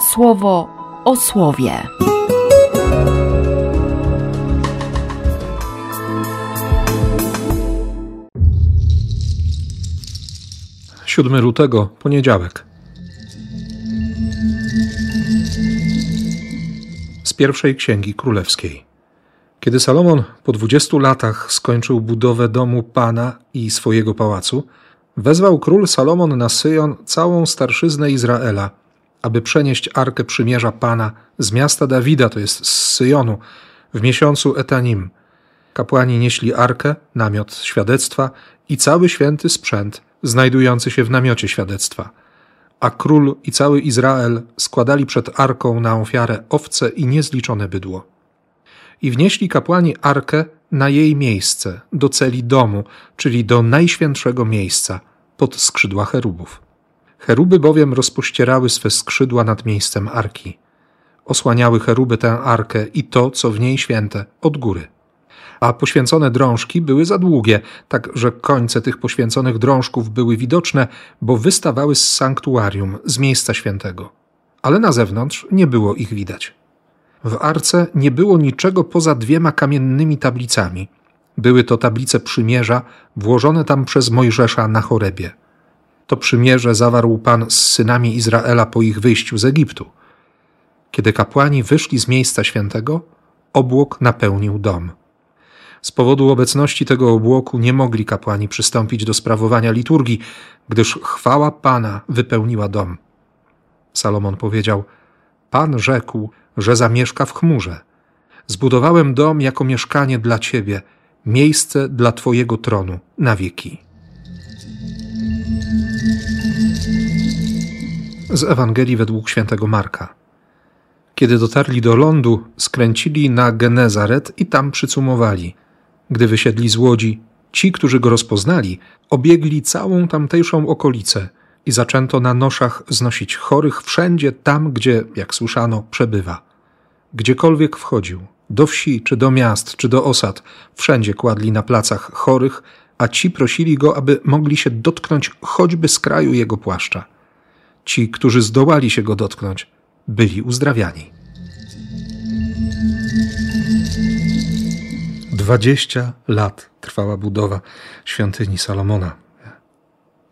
słowo o słowie. 7 lutego, poniedziałek. Z pierwszej księgi królewskiej. Kiedy Salomon po dwudziestu latach skończył budowę domu Pana i swojego pałacu, wezwał król Salomon na Syjon całą starszyznę Izraela, aby przenieść Arkę Przymierza Pana z miasta Dawida, to jest z Syjonu, w miesiącu Etanim. Kapłani nieśli Arkę, namiot świadectwa i cały święty sprzęt znajdujący się w namiocie świadectwa. A król i cały Izrael składali przed Arką na ofiarę owce i niezliczone bydło i wnieśli kapłani arkę na jej miejsce, do celi domu, czyli do najświętszego miejsca, pod skrzydła cherubów. Cheruby bowiem rozpościerały swe skrzydła nad miejscem arki. Osłaniały cheruby tę arkę i to, co w niej święte, od góry. A poświęcone drążki były za długie, tak że końce tych poświęconych drążków były widoczne, bo wystawały z sanktuarium, z miejsca świętego. Ale na zewnątrz nie było ich widać. W arce nie było niczego poza dwiema kamiennymi tablicami. Były to tablice przymierza włożone tam przez Mojżesza na chorebie. To przymierze zawarł Pan z synami Izraela po ich wyjściu z Egiptu. Kiedy kapłani wyszli z miejsca świętego, obłok napełnił dom. Z powodu obecności tego obłoku nie mogli kapłani przystąpić do sprawowania liturgii, gdyż chwała Pana wypełniła dom. Salomon powiedział: Pan rzekł, że zamieszka w chmurze. Zbudowałem dom jako mieszkanie dla Ciebie, miejsce dla Twojego tronu na wieki. Z Ewangelii według świętego Marka. Kiedy dotarli do lądu, skręcili na Genezaret i tam przycumowali. Gdy wysiedli z łodzi, ci, którzy go rozpoznali, obiegli całą tamtejszą okolicę i zaczęto na noszach znosić chorych wszędzie tam, gdzie, jak słyszano, przebywa. Gdziekolwiek wchodził, do wsi, czy do miast, czy do osad, wszędzie kładli na placach chorych, a ci prosili go, aby mogli się dotknąć choćby z kraju jego płaszcza. Ci, którzy zdołali się go dotknąć, byli uzdrawiani. Dwadzieścia lat trwała budowa świątyni Salomona.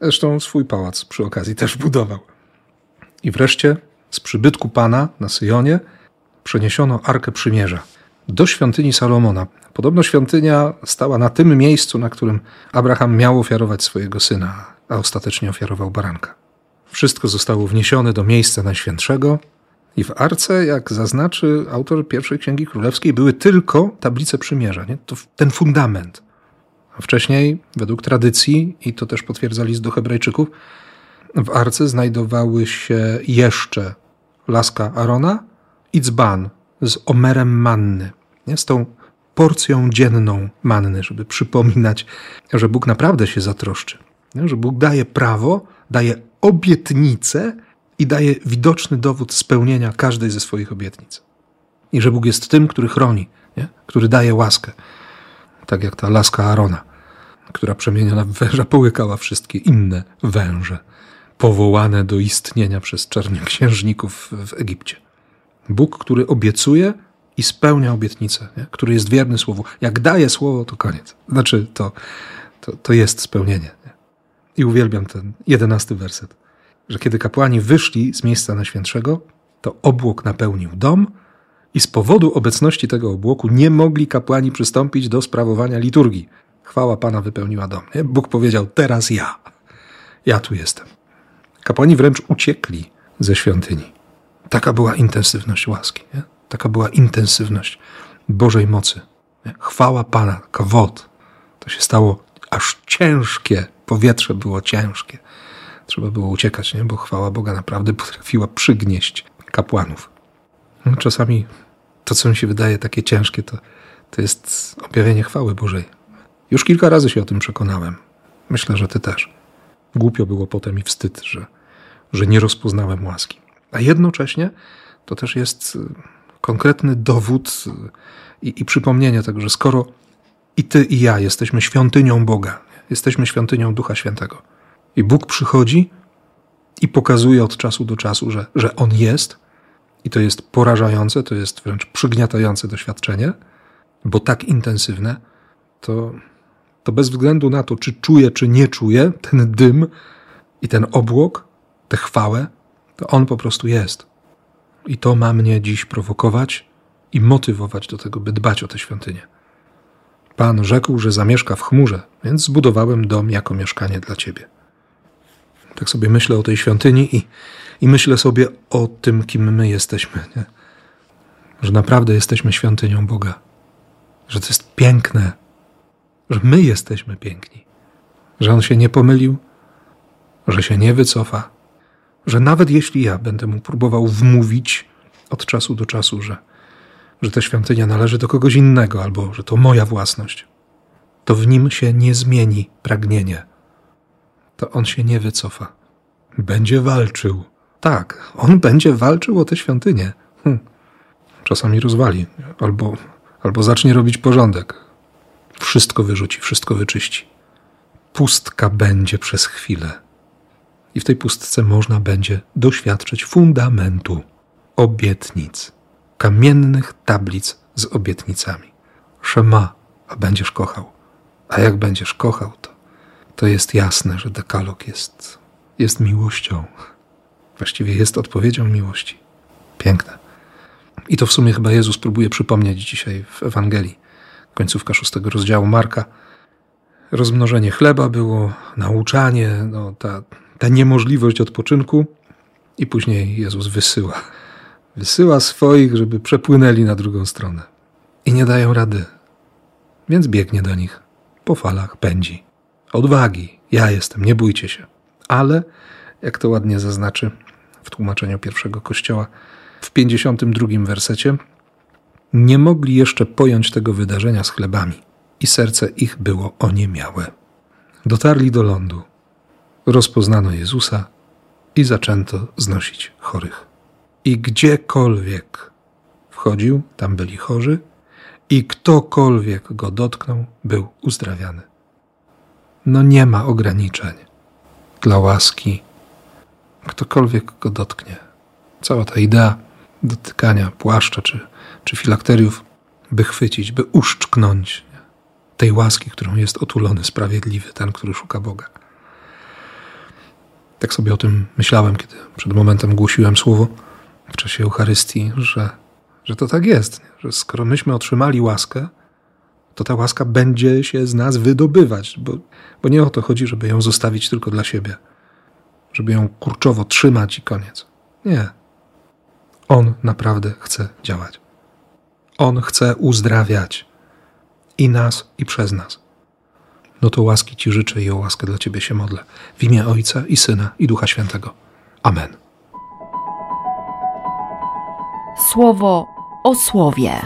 Zresztą swój pałac przy okazji też budował. I wreszcie z przybytku Pana na Syjonie przeniesiono Arkę Przymierza do świątyni Salomona. Podobno świątynia stała na tym miejscu, na którym Abraham miał ofiarować swojego syna, a ostatecznie ofiarował baranka. Wszystko zostało wniesione do miejsca najświętszego i w Arce, jak zaznaczy autor pierwszej Księgi Królewskiej, były tylko tablice przymierza, nie? to ten fundament. A wcześniej, według tradycji, i to też potwierdza list do Hebrajczyków, w Arce znajdowały się jeszcze laska Arona, i dzban z omerem manny, nie? z tą porcją dzienną manny, żeby przypominać, że Bóg naprawdę się zatroszczy, nie? że Bóg daje prawo, daje obietnicę i daje widoczny dowód spełnienia każdej ze swoich obietnic. I że Bóg jest tym, który chroni, nie? który daje łaskę. Tak jak ta laska Arona, która przemieniona w węża połykała wszystkie inne węże, powołane do istnienia przez czarnoksiężników w Egipcie. Bóg, który obiecuje i spełnia obietnicę, nie? który jest wierny słowu. Jak daje słowo, to koniec. Znaczy, to, to, to jest spełnienie. I uwielbiam ten jedenasty werset, że kiedy kapłani wyszli z miejsca najświętszego, to obłok napełnił dom i z powodu obecności tego obłoku nie mogli kapłani przystąpić do sprawowania liturgii. Chwała Pana wypełniła dom. Nie? Bóg powiedział, teraz ja. Ja tu jestem. Kapłani wręcz uciekli ze świątyni. Taka była intensywność łaski, nie? taka była intensywność Bożej mocy. Nie? Chwała Pana, kawot. To się stało aż ciężkie, powietrze było ciężkie. Trzeba było uciekać, nie? bo chwała Boga naprawdę potrafiła przygnieść kapłanów. No, czasami to, co mi się wydaje takie ciężkie, to, to jest objawienie chwały Bożej. Już kilka razy się o tym przekonałem. Myślę, że ty też. Głupio było potem i wstyd, że, że nie rozpoznałem łaski. A jednocześnie to też jest y, konkretny dowód y, i, i przypomnienie tego, że skoro i ty, i ja jesteśmy świątynią Boga, jesteśmy świątynią Ducha Świętego, i Bóg przychodzi i pokazuje od czasu do czasu, że, że On jest, I to jest porażające, to jest wręcz przygniatające doświadczenie, bo tak intensywne, to, to bez względu na to, czy czuję, czy nie czuję, ten dym i ten obłok, tę chwałę, to on po prostu jest. I to ma mnie dziś prowokować i motywować do tego, by dbać o tę świątynię. Pan rzekł, że zamieszka w chmurze, więc zbudowałem dom jako mieszkanie dla ciebie. Tak sobie myślę o tej świątyni i, i myślę sobie o tym, kim my jesteśmy. Nie? Że naprawdę jesteśmy świątynią Boga. Że to jest piękne. Że my jesteśmy piękni. Że On się nie pomylił, że się nie wycofa. Że nawet jeśli ja będę mu próbował wmówić od czasu do czasu, że, że ta świątynia należy do kogoś innego albo że to moja własność, to w nim się nie zmieni pragnienie to on się nie wycofa. Będzie walczył. Tak, on będzie walczył o tę świątynię. Hm. Czasami rozwali, albo, albo zacznie robić porządek. Wszystko wyrzuci, wszystko wyczyści. Pustka będzie przez chwilę. I w tej pustce można będzie doświadczyć fundamentu obietnic, kamiennych tablic z obietnicami. Szema, a będziesz kochał. A jak będziesz kochał, to to jest jasne, że dekalog jest, jest miłością. Właściwie jest odpowiedzią miłości. Piękne. I to w sumie chyba Jezus próbuje przypomnieć dzisiaj w Ewangelii, końcówka szóstego rozdziału Marka. Rozmnożenie chleba było, nauczanie, no, ta, ta niemożliwość odpoczynku, i później Jezus wysyła. Wysyła swoich, żeby przepłynęli na drugą stronę. I nie dają rady. Więc biegnie do nich, po falach pędzi. Odwagi, ja jestem, nie bójcie się. Ale, jak to ładnie zaznaczy w tłumaczeniu pierwszego kościoła, w 52 wersecie, nie mogli jeszcze pojąć tego wydarzenia z chlebami i serce ich było oniemiałe. Dotarli do lądu, rozpoznano Jezusa i zaczęto znosić chorych. I gdziekolwiek wchodził, tam byli chorzy, i ktokolwiek go dotknął, był uzdrawiany no nie ma ograniczeń dla łaski. Ktokolwiek go dotknie. Cała ta idea dotykania płaszcza czy, czy filakteriów, by chwycić, by uszczknąć tej łaski, którą jest otulony sprawiedliwy, ten, który szuka Boga. Tak sobie o tym myślałem, kiedy przed momentem głosiłem słowo w czasie Eucharystii, że, że to tak jest, że skoro myśmy otrzymali łaskę, to ta łaska będzie się z nas wydobywać, bo, bo nie o to chodzi, żeby ją zostawić tylko dla siebie, żeby ją kurczowo trzymać i koniec. Nie. On naprawdę chce działać. On chce uzdrawiać i nas, i przez nas. No to łaski Ci życzę i o łaskę dla Ciebie się modlę. W imię Ojca i Syna i Ducha Świętego. Amen. Słowo o słowie.